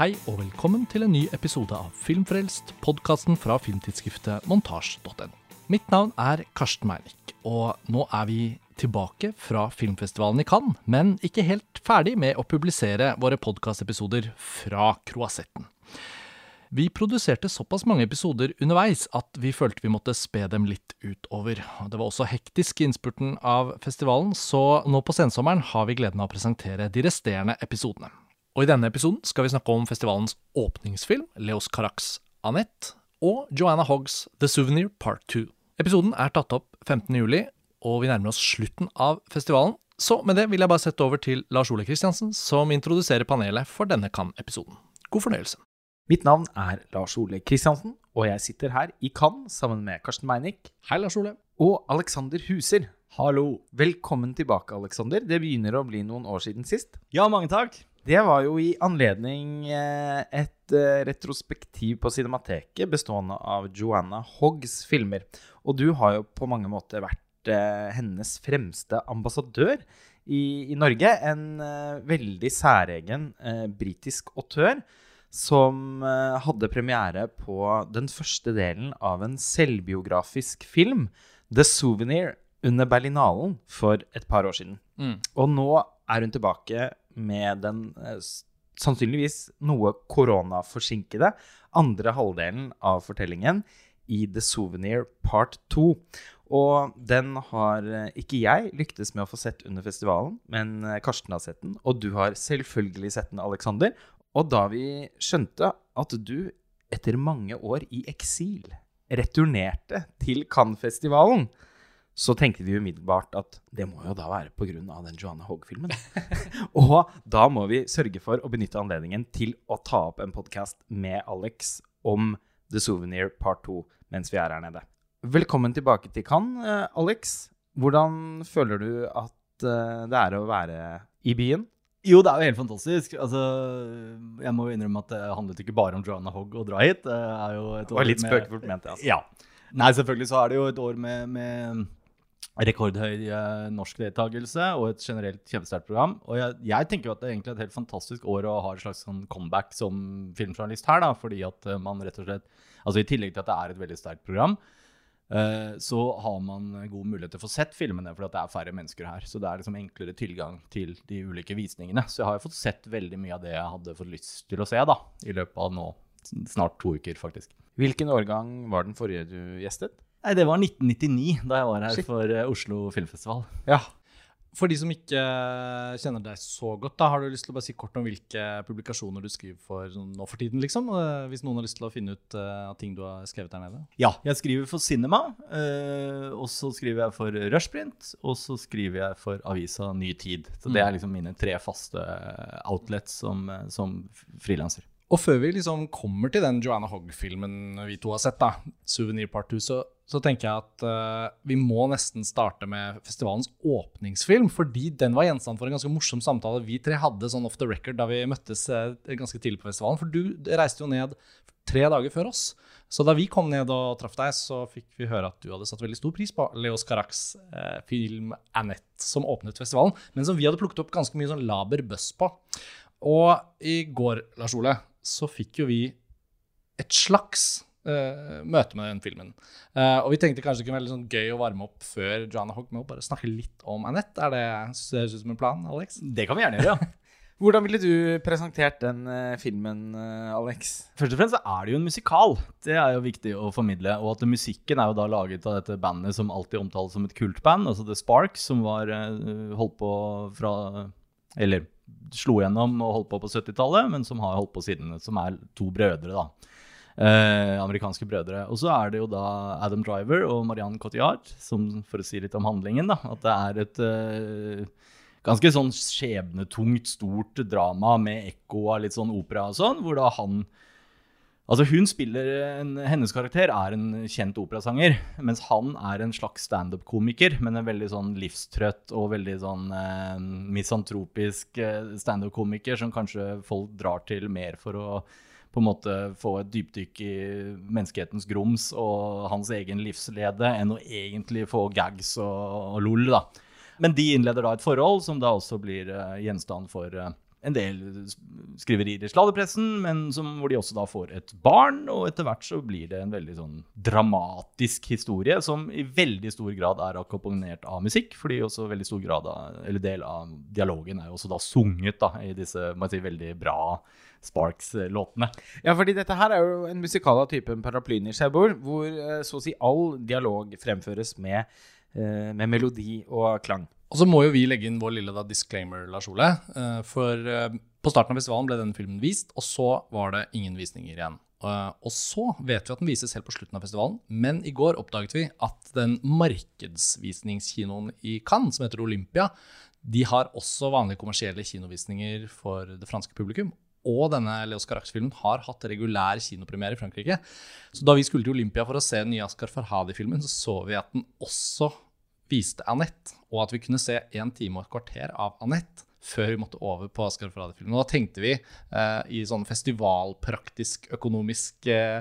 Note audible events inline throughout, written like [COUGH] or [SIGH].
Hei og velkommen til en ny episode av Filmfrelst, podkasten fra filmtidsskriftet montasj.no. Mitt navn er Karsten Meinick, og nå er vi tilbake fra filmfestivalen i Cannes, men ikke helt ferdig med å publisere våre podkastepisoder fra Kroasetten. Vi produserte såpass mange episoder underveis at vi følte vi måtte spe dem litt utover. Det var også hektisk i innspurten av festivalen, så nå på sensommeren har vi gleden av å presentere de resterende episodene. Og i denne episoden skal vi snakke om festivalens åpningsfilm, Leos Carax Annette, og Joanna Hoggs The Souvenir Part 2. Episoden er tatt opp 15. juli, og vi nærmer oss slutten av festivalen. Så med det vil jeg bare sette over til Lars Ole Kristiansen, som introduserer panelet for denne Cannes-episoden. God fornøyelse. Mitt navn er Lars Ole Kristiansen, og jeg sitter her i Cannes sammen med Karsten Meinick Hei, Lars Ole. og Alexander Huser. Hallo. Velkommen tilbake, Alexander. Det begynner å bli noen år siden sist. Ja, mange takk. Det var jo i anledning eh, et eh, retrospektiv på Cinemateket bestående av Joanna Hoggs filmer. Og du har jo på mange måter vært eh, hennes fremste ambassadør i, i Norge. En veldig særegen britisk autør som hadde premiere på den første delen av en selvbiografisk film, The Souvenir, under Berlinalen for et par år siden. Mm. Og nå er hun tilbake med den eh, sannsynligvis noe koronaforsinkede andre halvdelen av fortellingen i The Souvenir Part 2. Og den har eh, ikke jeg lyktes med å få sett under festivalen, men eh, Karsten har sett den, og du har selvfølgelig sett den, Alexander. Og da vi skjønte at du etter mange år i eksil returnerte til Cannes-festivalen, så tenkte vi umiddelbart at det må jo da være pga. den Joanna Hogg-filmen. [LAUGHS] [LAUGHS] og da må vi sørge for å benytte anledningen til å ta opp en podkast med Alex om The Souvenir Part 2 mens vi er her nede. Velkommen tilbake til Cannes, eh, Alex. Hvordan føler du at eh, det er å være i byen? Jo, det er jo helt fantastisk. Altså, jeg må jo innrømme at det handlet ikke bare om Joanna Hogg å dra hit. Det er jo et Det var litt spøkefullt ment, altså. Ja. Nei, selvfølgelig så er det jo et år med, med rekordhøy eh, norsk deltakelse og et generelt kjempesterkt program. Og jeg, jeg tenker jo at det er egentlig et helt fantastisk år å ha et slags sånn comeback som filmjournalist her, da, fordi at eh, man rett og slett Altså i tillegg til at det er et veldig sterkt program, eh, så har man god mulighet til å få sett filmene, fordi at det er færre mennesker her. Så det er liksom enklere tilgang til de ulike visningene. Så jeg har jo fått sett veldig mye av det jeg hadde fått lyst til å se, da, i løpet av nå snart to uker, faktisk. Hvilken årgang var den forrige du gjestet? Nei, det var 1999, da jeg var her Shit. for eh, Oslo Filmfestival. Ja. For de som ikke kjenner deg så godt, da, har du lyst til å bare si kort om hvilke publikasjoner du skriver for nå for tiden, liksom? Eh, Hvis noen har lyst til å finne ut eh, av ting du har skrevet der nede? Ja, jeg skriver for Cinema, eh, og så skriver jeg for Rushprint, og så skriver jeg for avisa Ny Tid. Så det er liksom mine tre faste outlets som, eh, som frilanser. Og før vi liksom kommer til den Joanna Hogg-filmen vi to har sett, da, 'Souvenir Part 2', så, så tenker jeg at uh, vi må nesten starte med festivalens åpningsfilm, fordi den var gjenstand for en ganske morsom samtale vi tre hadde sånn off the record da vi møttes uh, ganske tidlig på festivalen. For du reiste jo ned tre dager før oss. Så da vi kom ned og traff deg, så fikk vi høre at du hadde satt veldig stor pris på Leos Caracs eh, film 'Annette', som åpnet festivalen, men som vi hadde plukket opp ganske mye sånn laber buzz på. Og i går, Lars Ole, så fikk jo vi et slags eh, møte med den filmen. Uh, og vi tenkte kanskje det kunne være litt sånn gøy å varme opp før Joanna Hogg med å bare snakke litt om Annette. Er det ser ut som en plan, Alex? Det kan vi gjerne gjøre, ja. [LAUGHS] Hvordan ville du presentert den uh, filmen, Alex? Først og fremst så er det jo en musikal. Det er jo viktig å formidle. Og at musikken er jo da laget av dette bandet som alltid omtales som et kultband, altså The Sparks, som var holdt på fra Eller slo gjennom og holdt på på 70-tallet, men som har holdt på siden. Som er to brødre, da. Eh, amerikanske brødre. Og så er det jo da Adam Driver og Marianne Cotillard, som for å si litt om handlingen, da, at det er et eh, ganske sånn skjebnetungt, stort drama med ekko av litt sånn opera og sånn, hvor da han Altså hun spiller en, Hennes karakter er en kjent operasanger, mens han er en slags standup-komiker, men en veldig sånn livstrøtt og veldig sånn eh, misantropisk eh, standup-komiker som kanskje folk drar til mer for å på en måte få et dypdykk i menneskehetens grums og hans egen livslede, enn å egentlig få gags og, og lol, da. Men de innleder da et forhold som da også blir uh, gjenstand for uh, en del skriverier i sladdepressen, men som, hvor de også da får et barn. Og etter hvert så blir det en veldig sånn dramatisk historie som i veldig stor grad er akkompagnert av musikk. Fordi også veldig stor grad av, eller del av dialogen er jo også da sunget da, i disse si, veldig bra Sparks-låtene. Ja, fordi dette her er jo en musikal av typen Paraplyen i Cherbourg, hvor eh, så å si all dialog fremføres med, eh, med melodi og klang. Og så må jo vi legge inn vår lille da, disclaimer, Lars Ole. eh, For på starten av festivalen ble denne filmen vist, og så var det ingen visninger igjen. Og så vet vi at den vises helt på slutten av festivalen, men i går oppdaget vi at den markedsvisningskinoen i Cannes, som heter Olympia, de har også vanlige kommersielle kinovisninger for det franske publikum. Og denne Leos Carax-filmen har hatt regulær kinopremiere i Frankrike. Så da vi skulle til Olympia for å se den nye Askar Farhadi-filmen, så så vi at den også viste Annette, og at vi kunne se en time og et kvarter av Annette før vi måtte over på Askar Farhadi-filmen. Og da tenkte vi eh, i sånn festivalpraktisk økonomisk eh,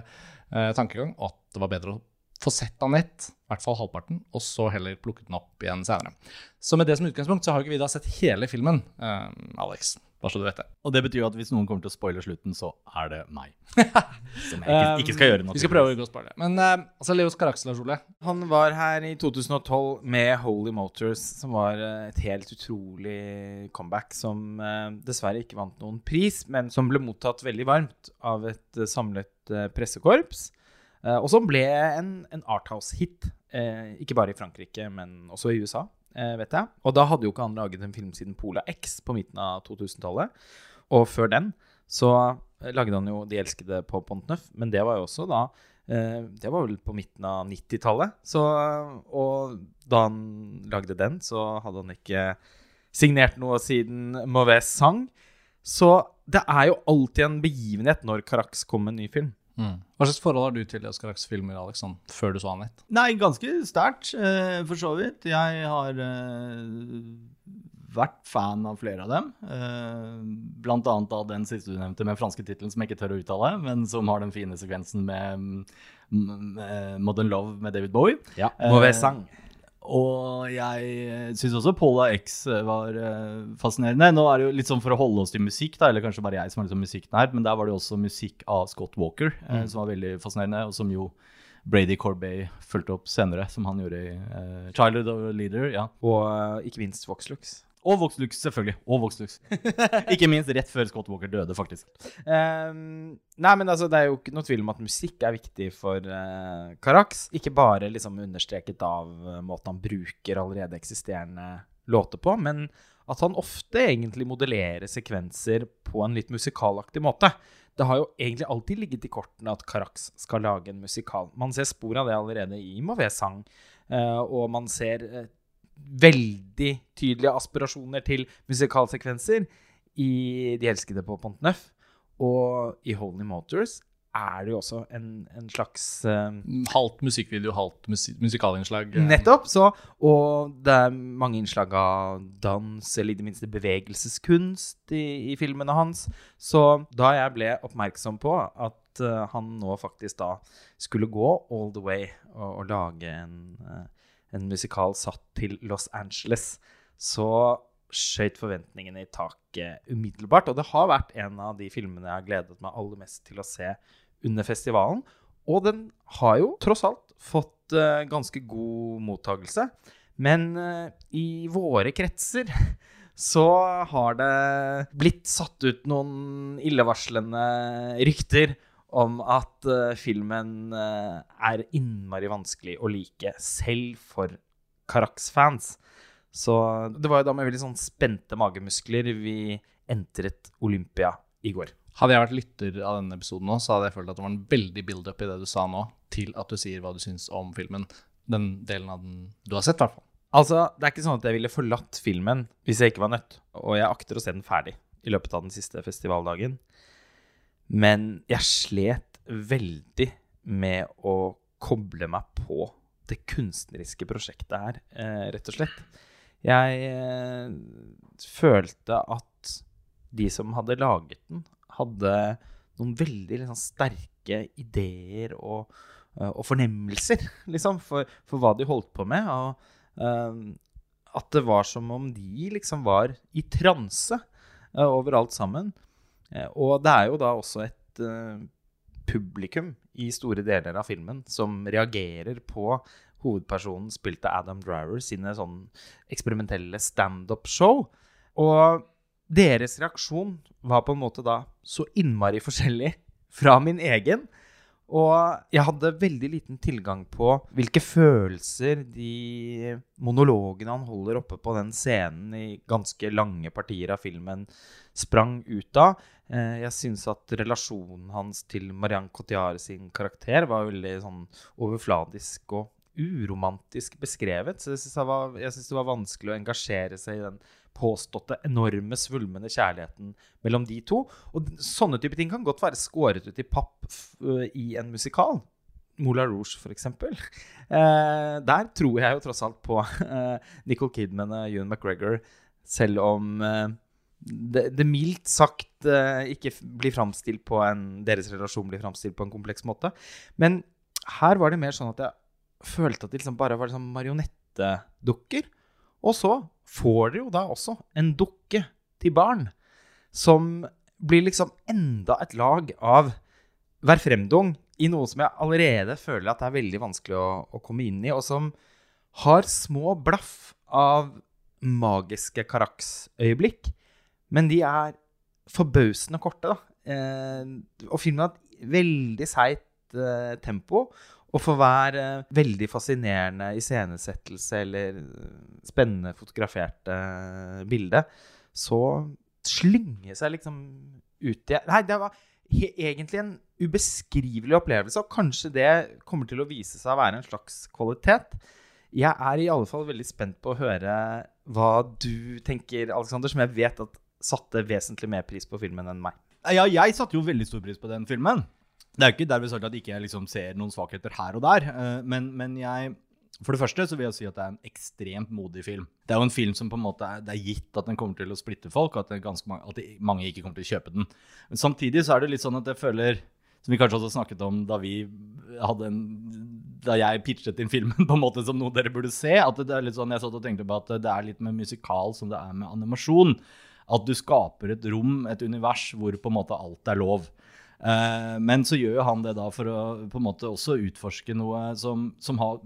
eh, tankegang at det var bedre å få sett Annette, i hvert fall halvparten, og så heller plukket den opp igjen senere. Så med det som utgangspunkt så har jo ikke vi da sett hele filmen, uh, Alex. Bare så du vet det. Og det betyr jo at hvis noen kommer til å spoile slutten, så er det meg. [LAUGHS] Som jeg ikke, ikke skal gjøre. noe. Vi skal prøve å unngå å spoile. Men uh, altså Leos Carax, Lars Ole. Han var her i 2012 med Holy Motors, som var eh, et helt utrolig comeback som uh, dessverre ikke vant noen pris, men som ble mottatt veldig varmt av et samlet pressekorps. Eh, og som ble en, en Arthouse-hit, eh, ikke bare i Frankrike, men også i USA, eh, vet jeg. Og da hadde jo ikke han laget en film siden Pola X på midten av 2000-tallet. Og før den så lagde han jo De elskede på Pont Neuf, men det var jo også da Det var vel på midten av 90-tallet. Så Og da han lagde den, så hadde han ikke signert noe siden Mauvais Sang. Så det er jo alltid en begivenhet når Carax kommer med en ny film. Hva slags forhold har du til Oscar Axe filmer Alex, sånn, før du så Annette? Nei, ganske sterkt, eh, for så vidt. Jeg har eh, vært fan av flere av dem. Eh, blant annet av den siste du nevnte med franske tittelen som jeg ikke tør å uttale, men som har den fine sekvensen med mm, eh, Modern Love med David Bowie. Ja, Eh, Mauvaise Sang. Og jeg syns også Paula X var eh, fascinerende. Nå er det jo litt sånn for å holde oss til musikk, da, eller kanskje bare jeg som er litt sånn musikknerd, men der var det jo også musikk av Scott Walker, eh, som var veldig fascinerende, og som jo Brady Corbay fulgte opp senere, som han gjorde i uh, Childhood of a Leader. ja. Og uh, ikke minst Voxlux. Og Voxlux, selvfølgelig. Og Voxlux. [LAUGHS] ikke minst rett før Scott Walker døde, faktisk. Um, nei, men altså, det er jo ikke noe tvil om at musikk er viktig for uh, Carax. Ikke bare liksom understreket av uh, måten han bruker allerede eksisterende låter på, men at han ofte egentlig modellerer sekvenser på en litt musikalaktig måte. Det har jo egentlig alltid ligget i kortene at Carax skal lage en musikal. Man ser spor av det allerede i Mauvais sang, uh, og man ser eh, veldig tydelige aspirasjoner til musikalsekvenser i De elskede på Pontneuf. Og i Holy Motors er det jo også en, en slags eh, Halvt musikkvideo, halvt musik musikalinnslag. eh. Nettopp. Så, og det er mange innslag av dans, eller i det minste bevegelseskunst i, i filmene hans. Så da jeg ble oppmerksom på at uh, han nå faktisk da skulle gå all the way og, og lage en, en musikal satt til Los Angeles, så skjøt forventningene i taket umiddelbart. Og det har vært en av de filmene jeg har gledet meg aller mest til å se under festivalen. Og den har jo tross alt fått uh, ganske god mottagelse. Men uh, i våre kretser [LAUGHS] så har det blitt satt ut noen illevarslende rykter om at uh, filmen uh, er innmari vanskelig å like, selv for Carax-fans. Så det var jo da med veldig sånn spente magemuskler vi entret Olympia i går. Hadde jeg vært lytter av denne episoden nå, så hadde jeg følt at det var en veldig build-up i det du sa nå, til at du sier hva du syns om filmen. Den delen av den du har sett, i hvert fall. Altså, det er ikke sånn at jeg ville forlatt filmen hvis jeg ikke var nødt. Og jeg akter å se den ferdig i løpet av den siste festivaldagen. Men jeg slet veldig med å koble meg på det kunstneriske prosjektet her, eh, rett og slett. Jeg eh, følte at de som hadde laget den, hadde noen veldig liksom, sterke ideer og, eh, og fornemmelser, [LAUGHS] liksom, for, for hva de holdt på med. Og eh, at det var som om de liksom var i transe. eh, over alt sammen. Eh, og det er jo da også et eh, publikum i store deler av filmen som reagerer på hovedpersonen spilt av Adam Driver sine sånn eksperimentelle standup-show. Og deres reaksjon var på en måte da så innmari forskjellig fra min egen. Og jeg hadde veldig liten tilgang på hvilke følelser de monologene han holder oppe på den scenen i ganske lange partier av filmen, sprang ut av. Eh, jeg syns at relasjonen hans til Marianne Cotillard sin karakter var veldig sånn overfladisk og uromantisk beskrevet. Så jeg syns det, det, var vanskelig å engasjere seg i den påståtte enorme, svulmende kjærligheten mellom de to. Og sånne type ting kan godt være skåret ut i papp i en musikal. Moulin Rouge, f.eks. [LAUGHS] Eh, der tror jeg jo tross alt på eh, Nicole Kidman og Ewan McGregor, selv om eh, det, det, mildt sagt eh, ikke blir framstilt på en Deres relasjon blir framstilt på en kompleks måte. Men her var det mer sånn at jeg følte at de liksom bare var liksom marionettedukker. Og så får dere jo da også en dukke til barn som blir liksom enda et lag av hver fremdung i noe som jeg allerede føler at det er veldig vanskelig å, å komme inn i, og som har små blaff av magiske Carax-øyeblikk, men de er forbausende korte, da. Eh, og filmen har et veldig seigt eh, tempo, og for hver eh, veldig fascinerende iscenesettelse eller eh, spennende fotograferte eh, bilde, så slynge seg liksom ut i Nei, det var egentlig en ubeskrivelig opplevelse, og kanskje det kommer til å vise seg å være en slags kvalitet. Jeg er i alle fall veldig spent på å høre hva du tenker, Alexander, som jeg vet at satte vesentlig mer pris på filmen enn meg. Ja, jeg satte jo veldig stor pris på den filmen. Det er jo ikke derved sagt at jeg ikke liksom ser noen svakheter her og der, eh, men, men, jeg For det første så vil jeg si at det er en ekstremt modig film. Det er jo en film som på en måte er, det er gitt at den kommer til å splitte folk, at, mange, at mange ikke kommer til å kjøpe den. Men samtidig så er det litt sånn at jeg føler som vi kanskje også snakket om da vi hadde en da jeg pitchet inn filmen [LAUGHS] på en måte som noe dere burde se. at det er litt sånn, Jeg satt og tenkte på at det er litt med musikal som det er med animasjon. At du skaper et rom, et univers, hvor på en måte alt er lov. Uh, men så gjør jo han det da for å på en måte også utforske noe som, som har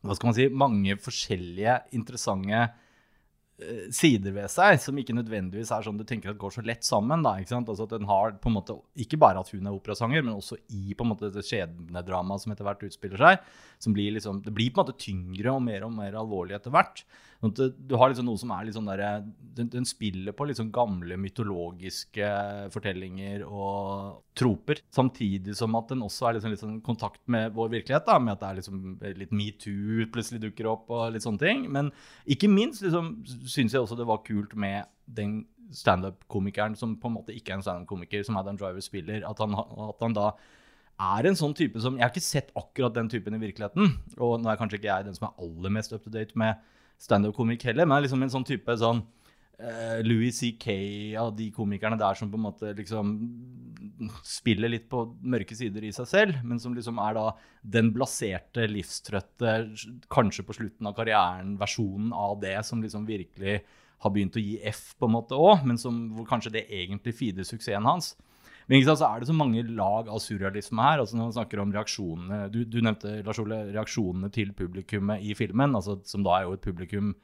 hva skal man si, mange forskjellige interessante uh, sider ved seg, som ikke nødvendigvis er sånn du tenker at går så lett sammen. da, ikke sant? Altså at den har på en måte, Ikke bare at hun er operasanger, men også i på en måte dette skjebnedramaet som etter hvert utspiller seg. som blir liksom, Det blir på en måte tyngre og mer og mer alvorlig etter hvert. Sånn du har liksom noe som er litt sånn der, den, den, spiller på litt sånn gamle mytologiske fortellinger og troper. Samtidig som at den også er liksom litt sånn kontakt med vår virkelighet. da, Med at det er liksom litt metoo plutselig dukker opp og litt sånne ting. Men ikke minst liksom, syns jeg også det var kult med den standup-komikeren som på en måte ikke er en standup-komiker, som Adam Driver spiller. At han, at han da er en sånn type som Jeg har ikke sett akkurat den typen i virkeligheten. Og nå er kanskje ikke jeg den som er aller mest up to date med standup-komikk heller, men liksom en sånn type sånn uh, Louis C.K. av de komikerne der som på en måte liksom spiller litt på mørke sider i seg selv, men som liksom er da den blaserte, livstrøtte, kanskje på slutten av karrieren, versjonen av det som liksom virkelig har begynt å gi F på en måte òg, men som, hvor kanskje det egentlig feeder suksessen hans. Men sant, så er det så mange lag av surrealisme her. altså Når man snakker om reaksjonene Du, du nevnte Lars Ole, reaksjonene til publikummet i filmen, altså, som da er jo et publikum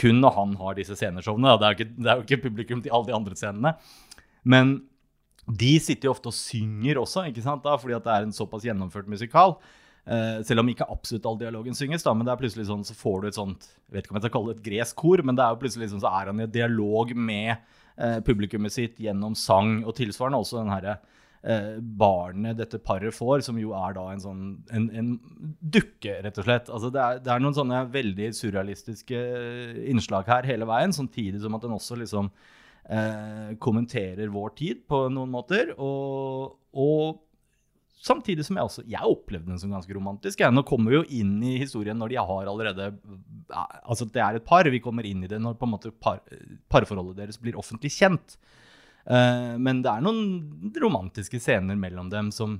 kun når han har disse sceneshowene. Det er, ikke, det er jo ikke publikum til alle de andre scenene. Men de sitter jo ofte og synger også, ikke sant da, fordi at det er en såpass gjennomført musikal. Uh, selv om ikke absolutt all dialogen synges, da, men det er plutselig sånn, så får du et sånt jeg vet ikke om jeg skal kalle det et gresk kor, men det er jo plutselig sånn, så er han i dialog med eh, publikummet sitt gjennom sang, og tilsvarende også den herre eh, barnet dette paret får, som jo er da en sånn en, en dukke, rett og slett. Altså det, er, det, er, noen sånne veldig surrealistiske innslag her hele veien, samtidig som at den også liksom eh, kommenterer vår tid på noen måter. Og, og Samtidig som jeg også jeg opplevde den som ganske romantisk. Jeg. Nå kommer vi jo inn i historien når de har allerede Altså det er et par. Vi kommer inn i det når på en måte par, parforholdet deres blir offentlig kjent. Uh, men det er noen romantiske scener mellom dem som,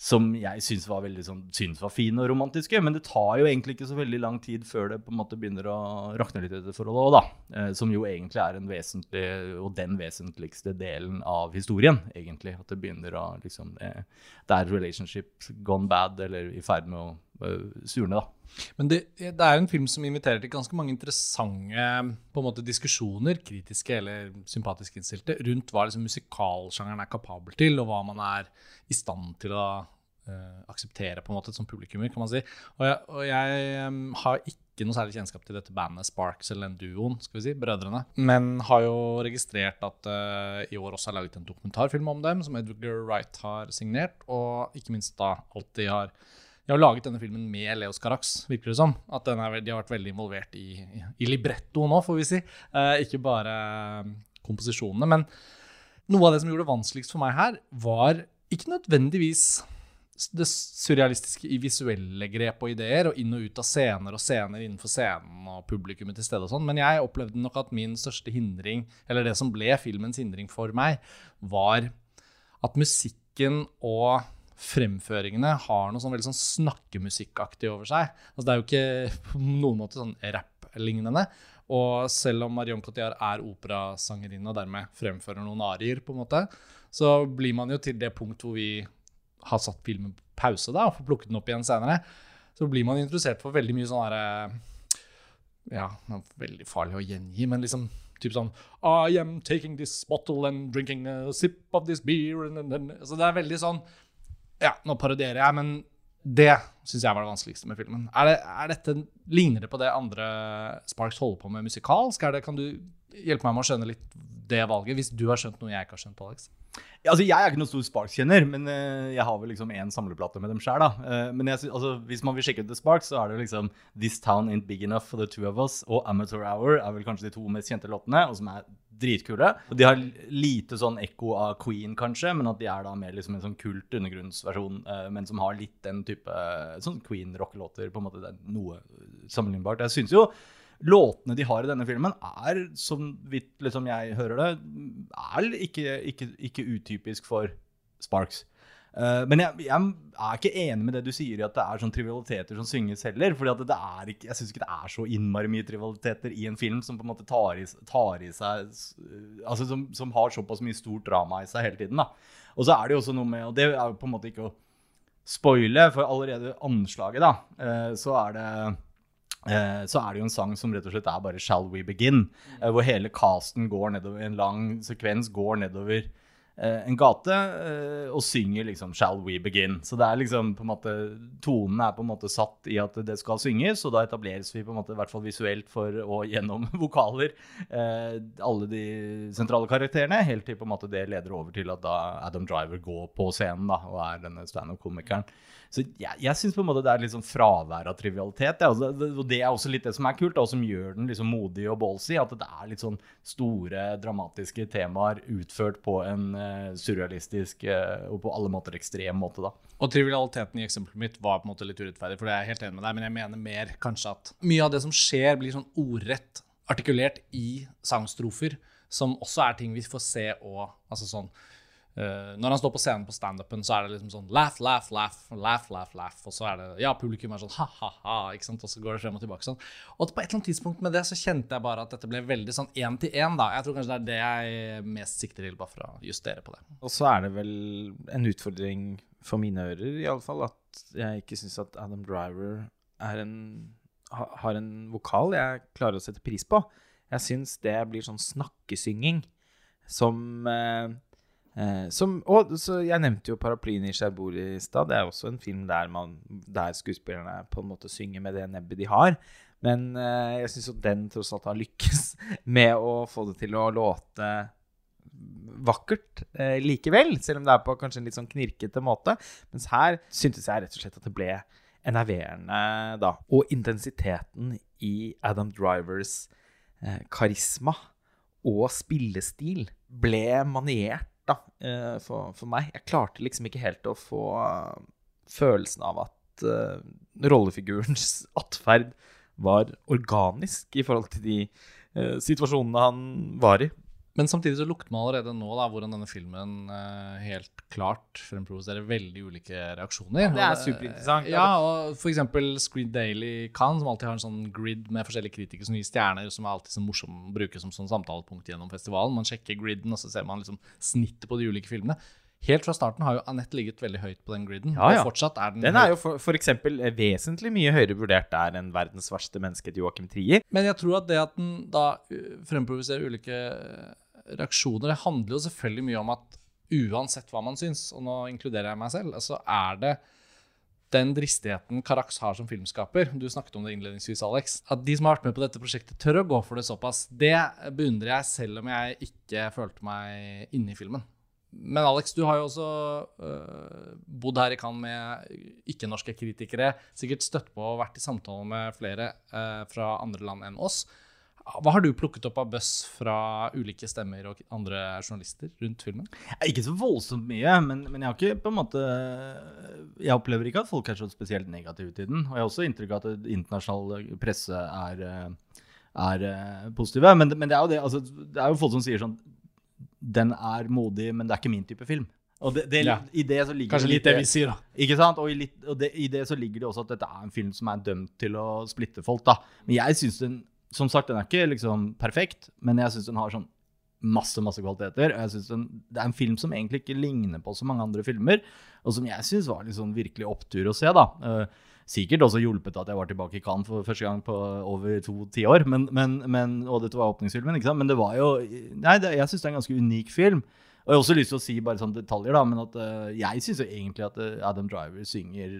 som jeg syns var veldig sånn, syns var fine og romantiske. Men det tar jo egentlig ikke så veldig lang tid før det på en måte begynner å rakne litt i dette forholdet òg, da. Eh, som jo egentlig er en vesentlig, og den vesentligste delen av historien, egentlig. At det begynner å liksom eh, Det er relationship gone bad, eller i ferd med å surne, da. Men det, det, er jo en film som inviterer til ganske mange interessante måte, diskusjoner, kritiske eller sympatisk innstilte, rundt hva liksom, musikalsjangeren er kapabel til, og hva man er i stand til å uh, akseptere på en måte som publikummer, kan man si. Og jeg, og jeg um, har ikke noe særlig kjennskap til dette bandet Sparks, eller den duoen, skal vi si, brødrene. Men har jo registrert at uh, i år også er laget en dokumentarfilm om dem, som Edgar Wright har signert, og ikke minst da alltid har de har laget denne filmen med Leos Carax, virker det som. At er, de har vært veldig involvert i, i, i libretto nå, får vi si. Uh, ikke bare komposisjonene. Men noe av det som gjorde det vanskeligst for meg her, var ikke nødvendigvis det surrealistiske i visuelle grep og ideer, og inn og ut av scener og scener innenfor scenen og publikummet til stede og sånn, men jeg opplevde nok at min største hindring, eller det som ble filmens hindring for meg, var at musikken og fremføringene har noe sånn veldig sånn snakkemusikkaktig over seg. Altså, det er jo ikke [LAUGHS] på noen måte sånn rap-lignende. Og selv om Marion Cotillard er operasangerinne og dermed fremfører noen arier, på en måte, så blir man jo til det punkt hvor vi har satt filmen på pause da, og får plukket den opp igjen senere, så blir man interessert for veldig mye sånn herre Ja, det er veldig farlig å gjengi, men liksom typ sånn I am taking this bottle and drinking a sip of this beer and, and, and. Så det er veldig sånn Ja, nå parodierer jeg, men det syns jeg var det vanskeligste med filmen. Er, det, er dette, Ligner det på det andre Sparks holder på med musikalsk? Det, kan du hjelpe meg med å skjønne litt det valget, hvis du har skjønt noe jeg ikke har skjønt, Alex? Altså, jeg er ikke noen stor Sparks-kjenner, men uh, jeg har vel liksom én samleplate med dem sjøl. Uh, men jeg, altså, hvis man vil sjekke ut The Sparks, så er det liksom This Town Ain't Big Enough for the Two of Us og Amateur Hour er vel kanskje de to mest kjente låtene, og som er dritkule. Og de har lite sånn ekko av Queen, kanskje, men at de er da mer liksom en sånn kult undergrunnsversjon, uh, men som har litt den type sånn Queen-rockelåter, på en måte. Det er noe sammenlignbart. Jeg syns jo låtene de har i denne filmen, er, som vidt liksom jeg hører det, er ikke, ikke, ikke utypisk for Sparks. Uh, men jeg, jeg, er ikke enig med det du sier i at det er sånn trivialiteter som synges heller. er ikke, Jeg syns ikke det er så innmari mye trivialiteter i en film som på en måte tar i, tar i seg Altså som, som, har såpass mye stort drama i seg hele tiden. da. Og så er det jo også noe med Og det er jo på en måte ikke å spoile, for allerede anslaget, da, uh, så er det så er det jo en sang som rett og slett er bare 'Shall We Begin'. Eh, hvor hele casten går nedover, en lang sekvens går nedover eh, en gate og synger liksom 'Shall We Begin'. Så det er liksom på en måte Tonen er på en måte satt i at det skal synges, og da etableres vi på en måte, i hvert fall visuelt for og [LAUGHS] gjennom vokaler alle de sentrale karakterene, helt til på en måte det leder over til at da Adam Driver går på scenen da, og er denne standup-komikeren. Så jeg, jeg syns på en måte det er litt sånn fravær av trivialitet. Det, og det er også litt det som er kult, og som gjør den liksom modig og ballsy. At det er litt sånn store, dramatiske temaer utført på en uh, surrealistisk uh, og på alle måter ekstrem måte. da. Og trivialiteten i eksempelet mitt var på en måte litt urettferdig, for det er jeg helt enig med deg, men jeg mener mer kanskje at mye av det som skjer, blir sånn ordrett artikulert i sangstrofer, som også er ting vi får se og altså sånn Uh, når han står på scenen på standupen, så er det liksom sånn laugh, laugh, laugh, laugh, laugh, laugh. Og så er det Ja, publikum er sånn ha-ha-ha, ikke sant. Og så går det frem og tilbake sånn. Og på et eller annet tidspunkt med det så kjente jeg bare at dette ble veldig sånn én til én, da. Jeg tror kanskje det er det jeg mest sikter til, bare for å justere på det. Og så er det vel en utfordring for mine ører, iallfall, at jeg ikke syns at Adam Driver er en har en vokal jeg klarer å sette pris på. Jeg syns det blir sånn snakkesynging som eh, Eh, som, og Jeg nevnte jo 'Paraplyen i Cherbourg' i stad. Det er også en film der, man, der skuespillerne på en måte synger med det nebbet de har. Men eh, jeg syns jo den tross alt har lykkes [LAUGHS] med å få det til å låte vakkert eh, likevel. Selv om det er på kanskje en litt sånn knirkete måte. Mens her syntes jeg rett og slett at det ble enerverende, da. Og intensiteten i Adam Drivers eh, karisma og spillestil ble maniert da, eh, for, for, meg. Jeg klarte liksom ikke helt å få eh, følelsen av at uh, rollefigurens [LAUGHS] atferd var organisk i forhold til de uh, situasjonene han var i. Men samtidig så lukter man allerede nå da, hvordan denne filmen eh, helt klart fremprovoserer veldig ulike reaksjoner. Det er superinteressant. Ja, og for eksempel Screen Daily Cannes, som alltid har en sånn grid med forskjellige kritikere som gir stjerner, som er alltid så morsom å bruke som sånn samtalepunkt gjennom festivalen. Man sjekker griden, og så ser man liksom snittet på de ulike filmene. Helt fra starten har jo Annette ligget veldig høyt på den griden, Ja, ja. og fortsatt er den, Den er jo for, for eksempel eh, vesentlig mye høyere vurdert der enn verdens verste menneske til Joachim Trier. Men jeg tror at det at den da uh, fremprovoserer ulike uh, reaksjoner, det handler jo selvfølgelig mye om at uansett hva man syns, og nå inkluderer jeg meg selv, så er det den dristigheten Carax har som filmskaper, du snakket om det innledningsvis, Alex, at de som har vært med på dette prosjektet, tør å gå for det såpass, det beundrer jeg selv om jeg ikke følte meg inne i filmen. Men Alex, du har jo også øh, bodd her i Cannes med ikke-norske kritikere, sikkert støtt på og vært i samtale med flere øh, fra andre land enn oss. Hva har du plukket opp av buzz fra ulike stemmer og andre journalister rundt filmen? Ikke så voldsomt mye, men, men jeg har ikke på en måte Jeg opplever ikke at folk er så spesielt negative til den. Og jeg har også inntrykk av at internasjonal presse er, eh, er eh, positive. Men, men det er jo det, altså, det er jo folk som sier sånn Den er modig, men det er ikke min type film. Og det, det, Ja. i det så ligger Kanskje litt det vi sier, da. Ikke sant? Og, i, litt, og det, i det så ligger det også at dette er en film som er dømt til å splitte folk. da. Men jeg syns den Som sagt, den er ikke liksom perfekt, men jeg syns den har sånn masse masse kvaliteter. og jeg synes den, Det er en film som egentlig ikke ligner på så mange andre filmer, og som jeg syns var sånn virkelig opptur å se. da. Eh, sikkert også hjulpet at jeg var tilbake i Cannes for første gang på over to tiår. Men, men, men, og dette var åpningsfilmen, ikke sant? men det var jo Nei, det, jeg syns det er en ganske unik film. Og jeg har også lyst til å si bare sånne detaljer, da, men at uh, jeg syns egentlig at eh, Adam Driver synger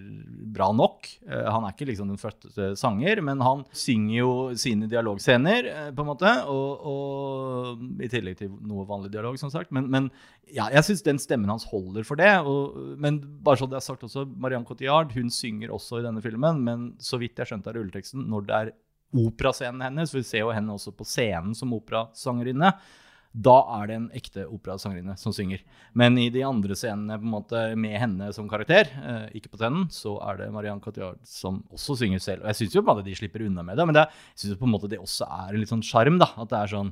bra nok. Uh, han er ikke liksom den første sanger, men han synger jo sine dialogscener, uh, på en måte. Og, og i tillegg til noe vanlig dialog, som sagt. Men, men ja, jeg syns den stemmen hans holder for det. Og, men bare så det er sagt også, Marianne Cotillard hun synger også i denne filmen, men så vidt jeg skjønte av rulleteksten, når det er operascenen hennes, for vi ser jo henne også på scenen som operasangerinne, da er det en ekte operasangerinne som synger. Men i de andre scenene på en måte med henne som karakter, eh, ikke på scenen, så er det Marianne Cotillard som også synger selv. Og jeg syns jo på en måte de slipper unna med det, men det, jeg synes jo på en måte det også er en litt sånn sjarm, da. At det er sånn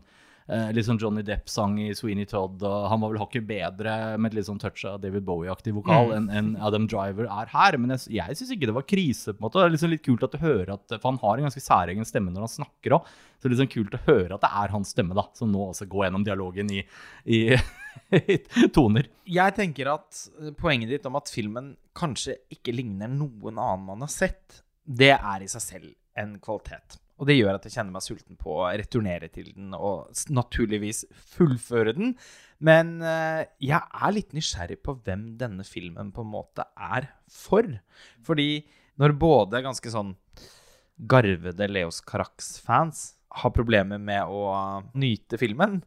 eh, litt sånn Johnny Depp-sang i Sweeney Todd, og han var vel hakket bedre med et litt sånn touch av David Bowie-aktig vokal enn en Adam Driver er her. Men jeg, jeg syns ikke det var krise, på en måte. Det er liksom litt kult at du hører at For han har en ganske særegen stemme når han snakker òg. Så det er liksom kult å høre at det er hans stemme, da, som nå også går gjennom dialogen i, i, [LAUGHS] i toner. Jeg tenker at eh, poenget ditt om at filmen kanskje ikke ligner noen annen man har sett, det er i seg selv en kvalitet. Og det gjør at jeg kjenner meg sulten på å returnere til den og naturligvis fullføre den. Men eh, jeg er litt nysgjerrig på hvem denne filmen på en måte er for. Fordi når både ganske sånn garvede Leos Carax-fans har problemer med å nyte filmen,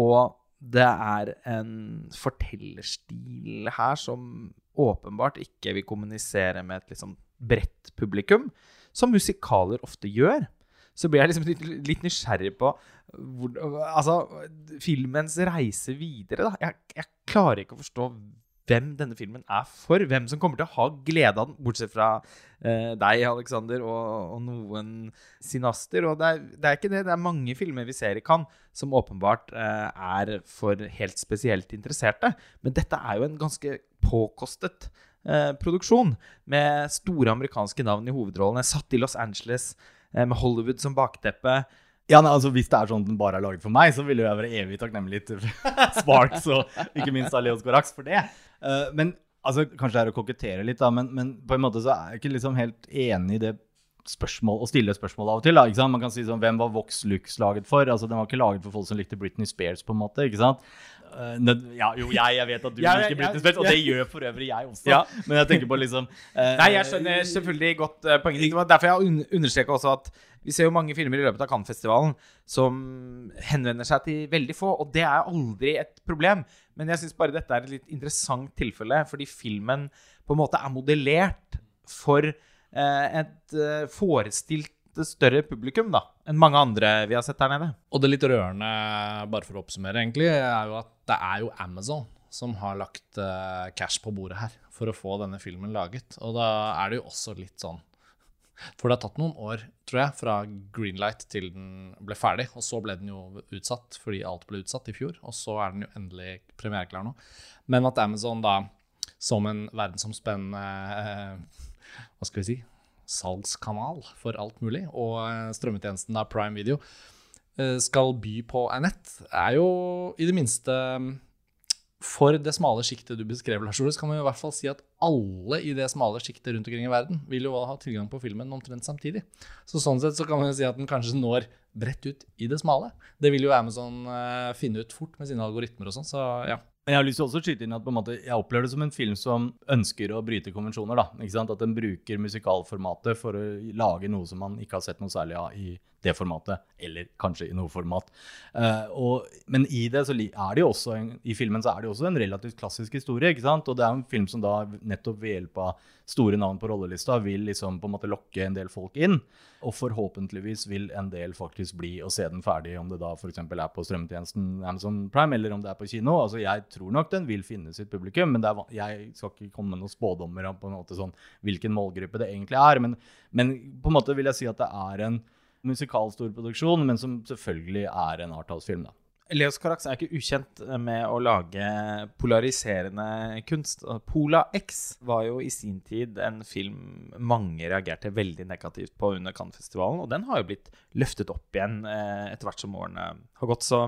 og det er en fortellerstil her som åpenbart ikke vil kommunisere med et liksom bredt publikum, som musikaler ofte gjør. Så blir jeg liksom litt, litt nysgjerrig på hvor, altså, filmens reise videre. Jeg, jeg klarer ikke å forstå hvem denne filmen er for. Hvem som kommer til å ha glede av den, bortsett fra eh, deg, Alexander, og, og noen sinaster. Og det er, det er ikke det. Det er mange filmer vi ser i Cannes som åpenbart eh, er for helt spesielt interesserte. Men dette er jo en ganske påkostet eh, produksjon, med store amerikanske navn i hovedrollene, satt i Los Angeles, med Hollywood som bakteppe. Ja, nei, altså Hvis det er sånn at den bare er laget for meg, så vil jo jeg være evig takknemlig til [LAUGHS] Sparks og ikke minst av Leos Gorax for det. Uh, men altså, Kanskje det er å kokettere litt, da, men, men på en måte så er jeg ikke liksom helt enig i det spørsmål, å stille spørsmål av og til. da, ikke sant? Man kan si sånn, Hvem var Vox Lux laget for? Altså, Den var ikke laget for folk som likte Britney Spears, på en måte. ikke sant? Eh, ja, jo, jeg, jeg vet at du liker Britney Spears, og det gjør for øvrig jeg også. Ja. Men jeg tenker på liksom uh, Nei, jeg skjønner selvfølgelig godt uh, poenget ditt. Derfor jeg un understreka også at vi ser jo mange filmer i løpet av Cannes-festivalen som henvender seg til veldig få, og det er aldri et problem. Men jeg syns bare dette er et litt interessant tilfelle, fordi filmen på en måte er modellert for uh, et eh, forestilt større publikum da, enn mange andre vi har sett her nede. Og det litt rørende, bare for å oppsummere, egentlig, er jo at det er jo Amazon som har lagt eh, cash på bordet her for å få denne filmen laget. Og da er det jo også litt sånn For det har tatt noen år, tror jeg, fra Greenlight til den ble ferdig. Og så ble den jo utsatt fordi alt ble utsatt i fjor. Og så er den jo endelig premiereklar nå. Men at Amazon da, som en verdensomspennende eh, Hva skal vi si salgskanal for alt mulig, og eh, strømmetjenesten da Prime Video eh, skal by på Anette, er jo i det minste for det smale sjiktet du beskrev, Lars Ole, så kan man i hvert fall si at alle i det smale sjiktet rundt omkring i verden vil jo ha tilgang på filmen omtrent samtidig. Så sånn sett så kan man jo si at den kanskje når bredt ut i det smale. Det vil jo Amazon uh, finne ut fort med sine algoritmer og sånn, så ja. Men jeg har lyst til å skyte inn at måte, jeg opplever det som en film som ønsker å bryte konvensjoner. da? At den bruker musikalformatet for å lage noe som man ikke har sett noe særlig av i det formatet, eller kanskje i noe format. Uh, og, men i det så er det jo også en, i filmen så er det jo også en relativt klassisk historie. ikke sant? Og det er en film som da nettopp ved hjelp av store navn på rollelista vil liksom på en måte lokke en del folk inn. Og forhåpentligvis vil en del faktisk bli å se den ferdig, om det da f.eks. er på strømmetjenesten Amazon Prime eller om det er på kino. Altså Jeg tror nok den vil finne sitt publikum, men er, jeg skal ikke komme med noen spådommer om på en måte sånn, hvilken målgruppe det egentlig er. Men, men på en måte vil jeg si at det er en musikalstorproduksjon, men som selvfølgelig er en arthouse-film. da. Leos Carax er ikke ukjent med å lage polariserende kunst. Pola X var jo i sin tid en film mange reagerte veldig negativt på under Cannes-festivalen, og den har jo blitt løftet opp igjen eh, etter hvert som årene har gått. Så